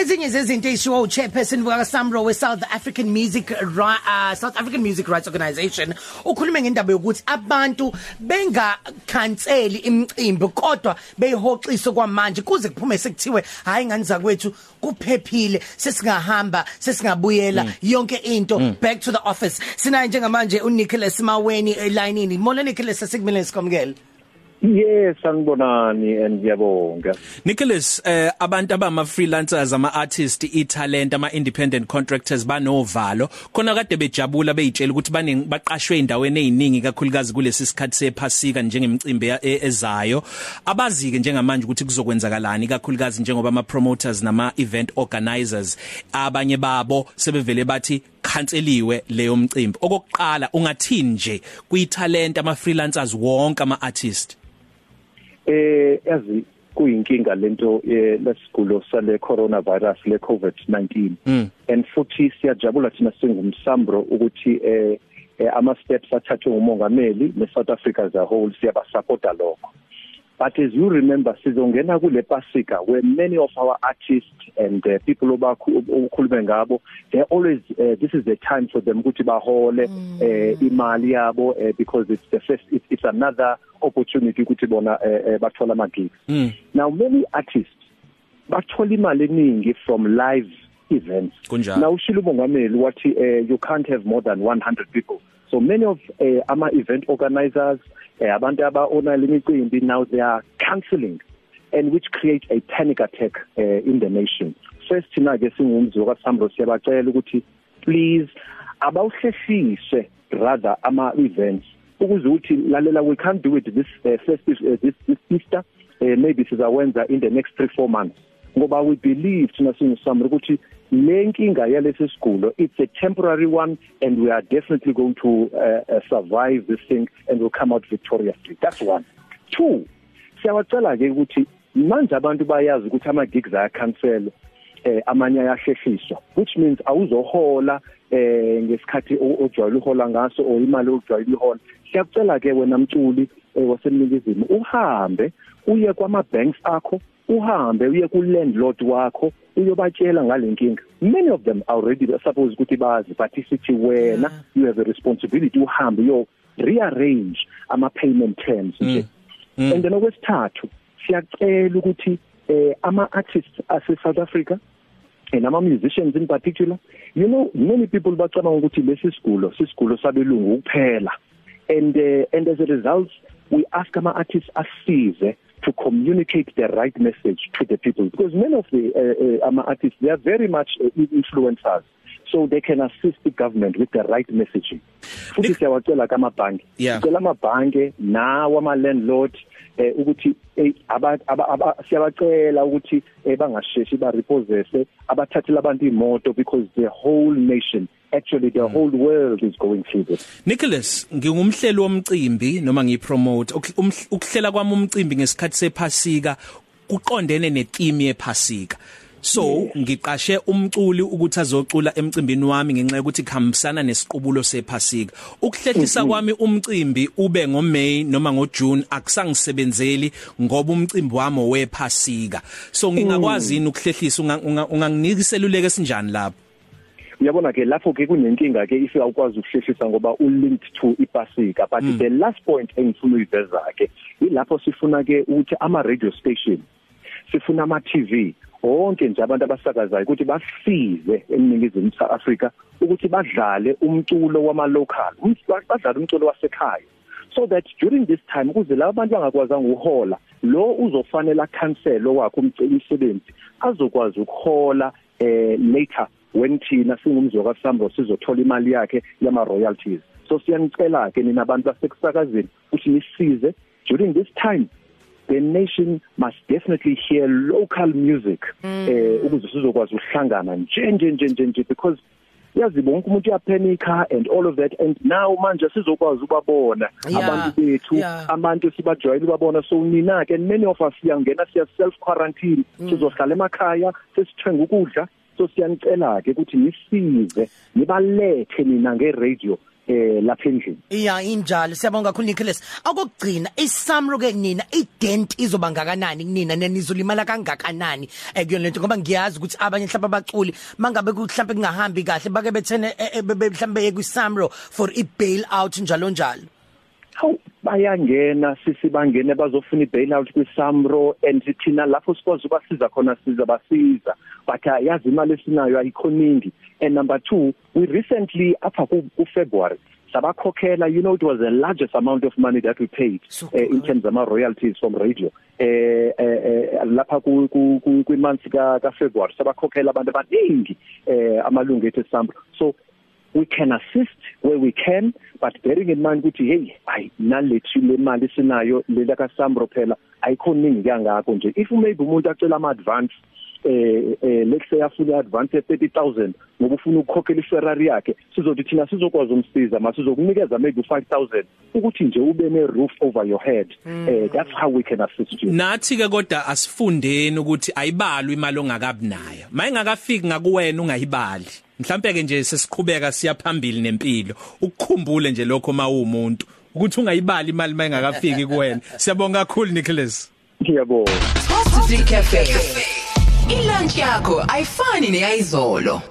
ezinye zezinto ezishiwo uchairperson wa Samro we South African Music uh, South African Music Rights Organisation ukhulume ngendaba yokuthi abantu bengakhanseli imicimbi kodwa beyihoxisa kwamanje kuze kuphume sekuthiwe hayi ngani zakwethu kuphephile sesingahamba sesingabuyela mm. yonke into mm. back to the office sinaye njengamanje uNicholas Maweni elineni molo Nicholas sikumele sikomkele Yes sanibonani and ngiyabonga. Nicholas eh abantu abama freelancers ama artists italent ama independent contractors banovalo. Khona kade bejabula beyitshela ukuthi baningi baqashwe endaweni eziningi kakhulukazi kulesi sikhathi sephasika njengemicimbi e, ezayo. Abazi ke njengamanje ukuthi kuzokwenzakalani kakhulukazi njengoba ama promoters nama event organizers abanye babo sebevele bathi canceliwe leyo mcimbi. Okokuqala ungathini nje kuyitalent ama freelancers wonke ama artists eh yazi kuyinkinga lento eh, lesigulo sale coronavirus le COVID-19 mm. and futhi siyajabula thina singumsambro ukuthi eh, eh ama steps athathwe ngumongameli ne South Africa as a whole siyaba supporta lokho but as you remember sizongena kule pasika where many of our artists and uh, people obakhulume ngabo they always uh, this is the time for them ukuthi bahole mm. uh, imali yabo uh, because it's the first it's, it's another opportunity ukuthi bona uh, uh, bathola ama gigs mm. now many artists bathola imali eningi from live events now ushilo umongameli wathi uh, you can't have more than 100 people so many of uh, ama event organizers eh abantu abaona lemicimbi now they are cancelling and which create a panic attack uh, in the nation. First thina ke singumzi wakasambro siyabacela ukuthi please abawuhlehliswe rather ama events ukuze uthi lalela we can't do it this uh, festive uh, this, this Easter. Uh, maybe sizawenza in the next 3 4 months. Ngoba we believe thina singusambro ukuthi le nkinga yalesi sigulo it's a temporary one and we are definitely going to uh, uh, survive this thing and will come out victoriously. That's one. Two siyawacela ke ukuthi manje abantu bayazi ukuthi ama gigs aya cancel eh amanye ayahlehliswa which means awuzohola eh ngesikhathi ojwayele uhola ngaso o imali ojwayele ihola siyakucela ke wena mculi eh, wasemnikizini uhambe uye kwama banks akho uhambe uye ku landlord wakho uyobatshela ngalenkinga many of them already suppose ukuthi bazi but isithi wena yeah. you have a responsibility uhambe yo rearrange ama payment terms nje mm. mm. and then okwesithathu siyacela ukuthi eh ama artists ase South Africa and ama musicians in particular you know many people bacabanga ukuthi lesi sigulo sisigulo sabelungu kuphela and uh, and as a result we ask ama artists asize to communicate the right message to the people. Because many of the uh, uh, um, artists they are very much uh, influencers. So they can assist the government with the right messaging. Futhi siyawacela kamabhanki sicela amabhanke nawo ama landlord eh ukuthi eh, siyabacela ukuthi eh, bangasheshi ba repossess abathathela abantu imoto because the whole nation actually the mm. whole world is going through this. Nicholas ngingumhleli womcimbi noma ngipromote. Ukuhlela kwami umcimbi ngesikhathi sephasika kuqondene netheme yephasika. So ngiqashe umculi ukuthi azocula emcimbini wami ngenxa yokuthi khambisana nesiqubulo sephasika. Ukuhlehlisa mm-hmm. kwami umcimbi ube ngoMay noma ngoJune akusangisebenzeli ngoba umcimbi wami wephasika so ngingakwazi yini ukuhlehlisa? Unganginika iseluleko esinjani lapho? Uyabona ke lapho ke kunenkinga ke if awukwazi ukuhlehlisa ngoba u linked to ipasika but mm. the last point engifuna uyiveza ke ilapho sifuna ke ukuthi ama radio station sifuna ama TV wonke nje abantu abasakazayo ukuthi basize eningizimu Afrika ukuthi badlale umculo wama local badlale umculo wasekhaya so that during this time ukuze laba bantu bangakwazanga uhola lo uzofanele cancel wakho umsebenzi azokwazi ukuhola eh later when thina singumzoka Sambo sizothola imali yakhe yama royalties so siyanicela ke nina abantu basekusakazeni ukuthi nisize during this time the nation must definitely hear local music mm. eh ukuze sizokwazi ukuhlangana nje nje nje nje nje because yazi bonke umuntu uyaphanika and all of that and now manje sizokwazi ukubabona abantu bethu abantu sibajwayele ubabona so nina ke many of us siyangena siya self quarantine mm. sizohlala emakhaya sesithenga ukudla so siyanicela ke ukuthi nisize nibalethe nina nge radio eh lapha endlini. Iya injalo. Siyabonga kakhulu Nicholas. Akugcina isamro ke nina ident izoba ngakanani kunina? Nenizolimala kangakanani ekuyona lento? Ngoba ngiyazi ukuthi abanye mhlawumbe abaculi mangabe mhlawumbe kungahambi kahle bake bethene mhlawumbe yekwisamro for i bail out njalo njalo. hawu bayangena sisi bangene bazofuna i-bail out kwi-samro and thina lapho sikwazi ukubasiza khona siza basiza. But uh, yazi imali esinayo ayikhoningi and number 2 we recently apha ku-February sabakhokhela you know it was the largest amount of money that we paid So uh, in terms of our royalties from radio. Eh eh lapha ku kwi month ka ka February sabakhokhela abantu abaningi eh amalungu ethu eSambro so we can assist where we can but bearing in mind ukuthi hey ay nalethu le mali sinayo lela ka Sambro phela ayikhoningi kangakho nje. If maybe umuntu acela ama advance eh eh let's say afuna advance 30000 ngoba ufuna ukukhokhela iFerrari yakhe sizothi thina sizokwazi umsiza masizokunikeza maybe 5000 ukuthi nje ube ne roof over your head. Mm. eh that's how we can assist you. Nathi ke kodwa asifundeni ukuthi ayibalwe imali ongakabi nayo. Mayingakafiki ngakuwena ungayibali. Mhlambe ke nje sesiqhubeka siya phambili nempilo ukukhumbule nje lokho mawumuntu ukuthi ungayibali imali mayingakafiki kuwena siyabonga kakhulu Nicholas ngiyabonga Positive Cafe. Ilunch yakho ayifani neyizolo.